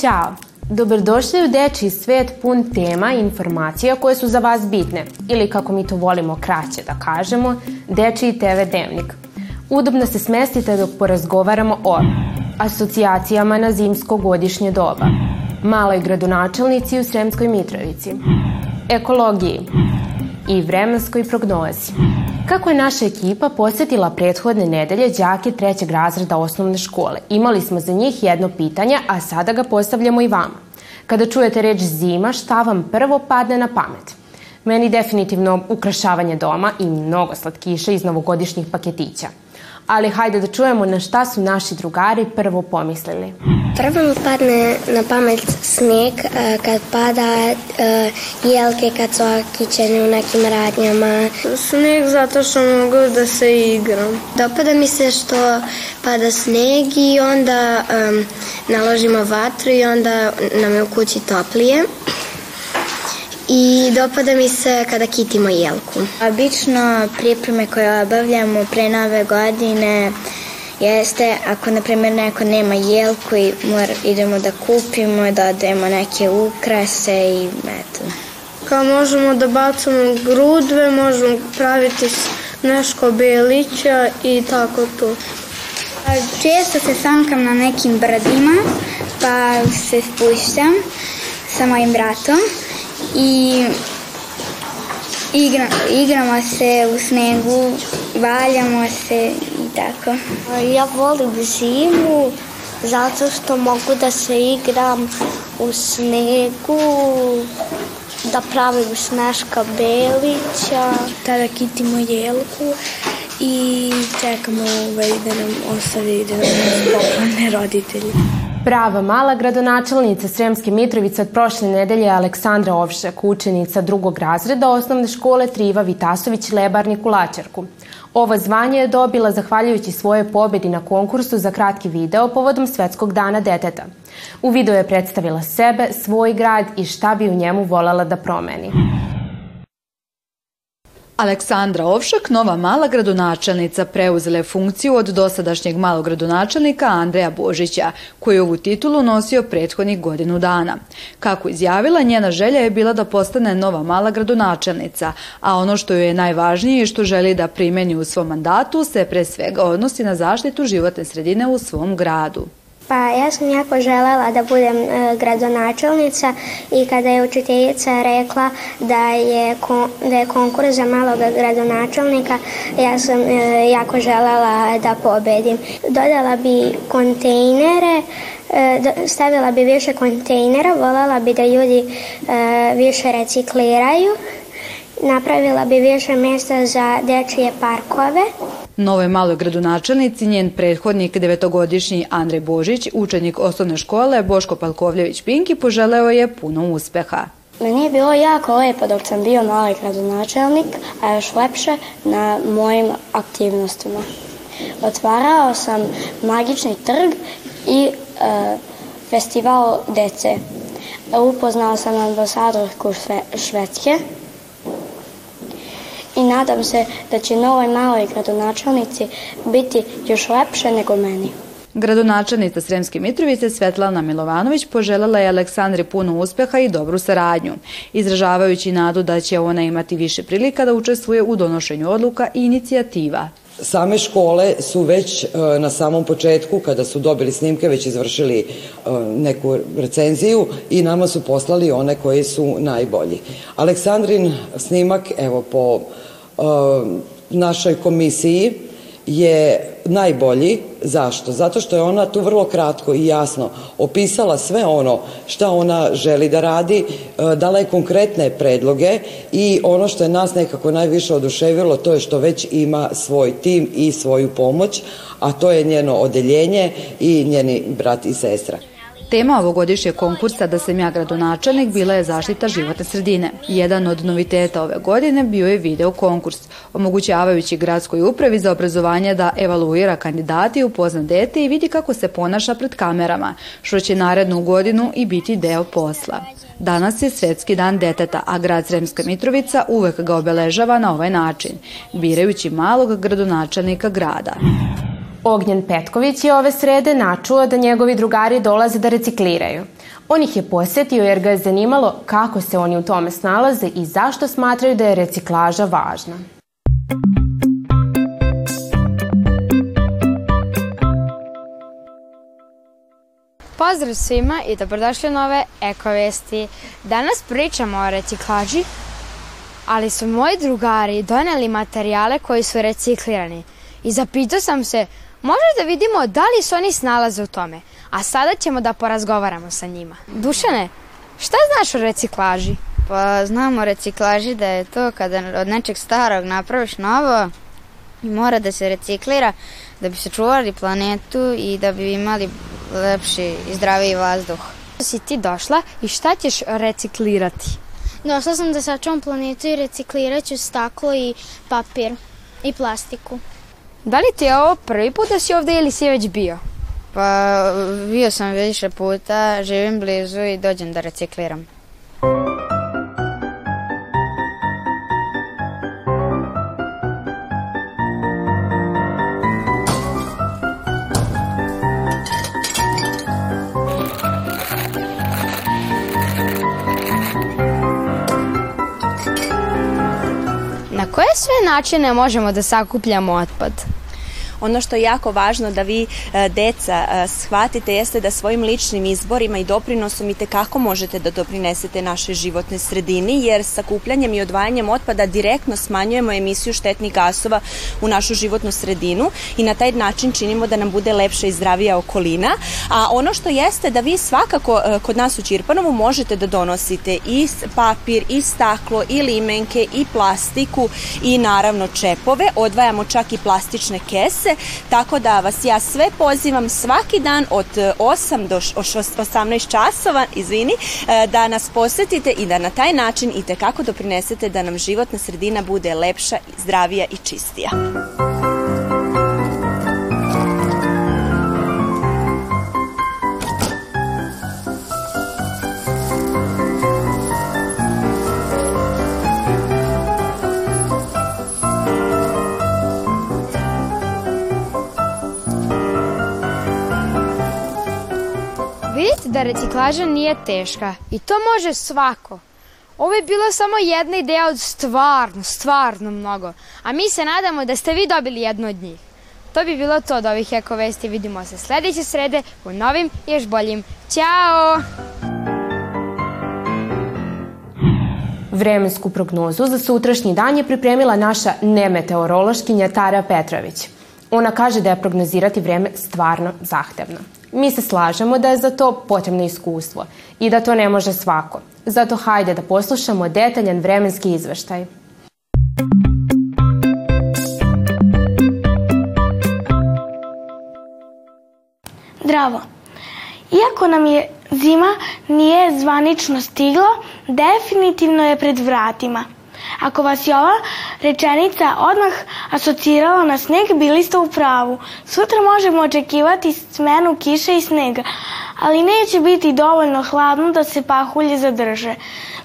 Ćao! Dobrodošli u Dečiji svet pun tema i informacija koje su za vas bitne, ili kako mi to volimo kraće da kažemo, Dečiji TV dnevnik. Udobno se smestite dok porazgovaramo o asocijacijama na zimsko godišnje doba, maloj gradonačelnici u Sremskoj Mitrovici, ekologiji i vremenskoj prognozi. Kako je naša ekipa posetila prethodne nedelje đake trećeg razreda osnovne škole? Imali smo za njih jedno pitanje, a sada ga postavljamo i vama. Kada čujete reč zima, šta vam prvo padne na pamet? Meni definitivno ukrašavanje doma i mnogo slatkiša iz novogodišnjih paketića ali hajde da čujemo na šta su naši drugari prvo pomislili. Prvo mi padne na pamet snijeg e, kad pada, e, jelke kad su kićene u nekim radnjama. Snijeg zato što mogu da se igram. Dopada mi se što pada snijeg i onda um, naložimo vatru i onda nam je u kući toplije i dopada mi se kada kitimo jelku. Obično pripreme koje obavljamo pre nove godine jeste ako na primjer neko nema jelku i mora, idemo da kupimo, da odemo neke ukrase i eto. Kao možemo da bacamo grudve, možemo praviti neško belića i tako to. Često se sankam na nekim brdima, pa se spuštam sa mojim bratom i igra, igramo se u snegu, valjamo se i tako. Ja volim zimu zato što mogu da se igram u snegu, da pravim sneška belića. Tada kitimo jelku i čekamo ovaj, da nam ostavi da nam poklone roditelji. Prava mala gradonačelnica Sremske Mitrovice od prošle nedelje Aleksandra Ovšak, učenica drugog razreda osnovne škole Triva Vitasović Lebarnik u Lačarku. Ovo zvanje je dobila zahvaljujući svoje pobedi na konkursu za kratki video povodom Svetskog dana deteta. U video je predstavila sebe, svoj grad i šta bi u njemu voljela da promeni. Aleksandra Ovšak, nova mala gradonačelnica, preuzela je funkciju od dosadašnjeg malog gradonačelnika Andreja Božića, koji je ovu titulu nosio prethodnih godinu dana. Kako izjavila, njena želja je bila da postane nova mala gradonačelnica, a ono što joj je najvažnije i što želi da primeni u svom mandatu se pre svega odnosi na zaštitu životne sredine u svom gradu. Pa ja sam jako želela da budem e, gradonačelnica i kada je učiteljica rekla da je, kon, da je konkurs za malog gradonačelnika, ja sam e, jako želela da pobedim. Dodala bi kontejnere, e, stavila bi više kontejnera, voljela bi da ljudi e, više recikliraju, napravila bi više mjesta za dečije parkove. Novoj maloj gradonačelnici njen prethodnik devetogodišnji Andrej Božić, učenik osnovne škole Boško Palkovljević Pinki, poželeo je puno uspeha. Meni je bilo jako lepo dok sam bio mali gradonačelnik, a još lepše na mojim aktivnostima. Otvarao sam magični trg i e, festival dece. Upoznao sam ambasadorku Švedske, i nadam se da će novoj maloj gradonačelnici biti još lepše nego meni. Gradonačelnica Sremske Mitrovice Svetlana Milovanović poželjela je Aleksandri puno uspeha i dobru saradnju, izražavajući nadu da će ona imati više prilika da učestvuje u donošenju odluka i inicijativa. Same škole su već e, na samom početku, kada su dobili snimke, već izvršili e, neku recenziju i nama su poslali one koji su najbolji. Aleksandrin snimak, evo po našoj komisiji, je najbolji. Zašto? Zato što je ona tu vrlo kratko i jasno opisala sve ono šta ona želi da radi, e, dala je konkretne predloge i ono što je nas nekako najviše oduševilo to je što već ima svoj tim i svoju pomoć, a to je njeno odeljenje i njeni brat i sestra. Tema ovogodišnjeg konkursa Da sam ja gradonačelnik bila je zaštita životne sredine. Jedan od noviteta ove godine bio je video konkurs, omogućavajući gradskoj upravi za obrazovanje da evaluira kandidati, upozna dete i vidi kako se ponaša pred kamerama, što će narednu godinu i biti deo posla. Danas je Svetski dan deteta, a grad Sremska Mitrovica uvek ga obeležava na ovaj način, birajući malog gradonačelnika grada. Ognjen Petković je ove srede načuo da njegovi drugari dolaze da recikliraju. On ih je posetio jer ga je zanimalo kako se oni u tome snalaze i zašto smatraju da je reciklaža važna. Pozdrav svima i dobrodošli u nove Ekovesti. Danas pričamo o reciklaži, ali su moji drugari doneli materijale koji su reciklirani. I zapitao sam se, može da vidimo da li se oni snalaze u tome. A sada ćemo da porazgovaramo sa njima. Dušane, šta znaš o reciklaži? Pa znam o reciklaži da je to kada od nečeg starog napraviš novo i mora da se reciklira da bi se čuvali planetu i da bi imali lepši i zdraviji vazduh. Si ti došla i šta ćeš reciklirati? Došla sam da sačuvam planetu i reciklirat ću staklo i papir i plastiku. Da li ti je ovo prvi put da si ovde ili si već bio? Pa bio sam više puta, živim blizu i dođem da recikliram. Sve načine možemo da sakupljamo otpad? Ono što je jako važno da vi e, deca e, shvatite jeste da svojim ličnim izborima i doprinosom i tekako možete da doprinesete našoj životnoj sredini jer sakupljanjem i odvajanjem otpada direktno smanjujemo emisiju štetnih gasova u našu životnu sredinu i na taj način činimo da nam bude lepša i zdravija okolina. A ono što jeste da vi svakako e, kod nas u Čirpanovu možete da donosite i papir, i staklo, i limenke, i plastiku i naravno čepove. Odvajamo čak i plastične kese se, tako da vas ja sve pozivam svaki dan od 8 do 18 časova, izvini, e, da nas posetite i da na taj način i tekako doprinesete da nam životna sredina bude lepša, zdravija i čistija. Vidite da reciklaža nije teška i to može svako. Ovo je bila samo jedna ideja od stvarno, stvarno mnogo. A mi se nadamo da ste vi dobili jednu od njih. To bi bilo to od ovih Eko Vesti. Vidimo se sledeće srede u novim i još boljim. Ćao! Vremensku prognozu za sutrašnji dan je pripremila naša nemeteorološkinja Tara Petrović. Ona kaže da je prognozirati vreme stvarno zahtevno. Mi se slažemo da je za to potrebno iskustvo i da to ne može svako. Zato hajde da poslušamo detaljan vremenski izveštaj. Zdravo. Iako nam je zima nije zvanično stigla, definitivno je pred vratima – Ako vas je ova rečenica odmah asocirala na sneg, bili ste u pravu. Sutra možemo očekivati smenu kiše i snega, ali neće biti dovoljno hladno da se pahulje zadrže.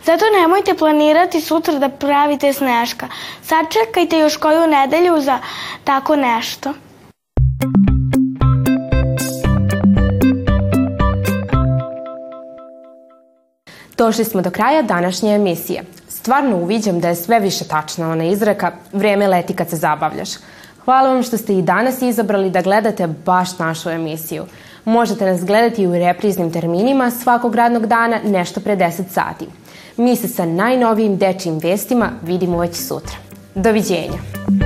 Zato nemojte planirati sutra da pravite sneška. Sačekajte još koju nedelju za tako nešto. Došli smo do kraja današnje emisije. Stvarno uviđam da je sve više tačna ona izreka vreme leti kad se zabavljaš. Hvala vam što ste i danas izabrali da gledate baš našu emisiju. Možete nas gledati u repriznim terminima svakog radnog dana nešto pre 10 sati. Mi se sa najnovijim dečijim vestima vidimo već sutra. Doviđenja!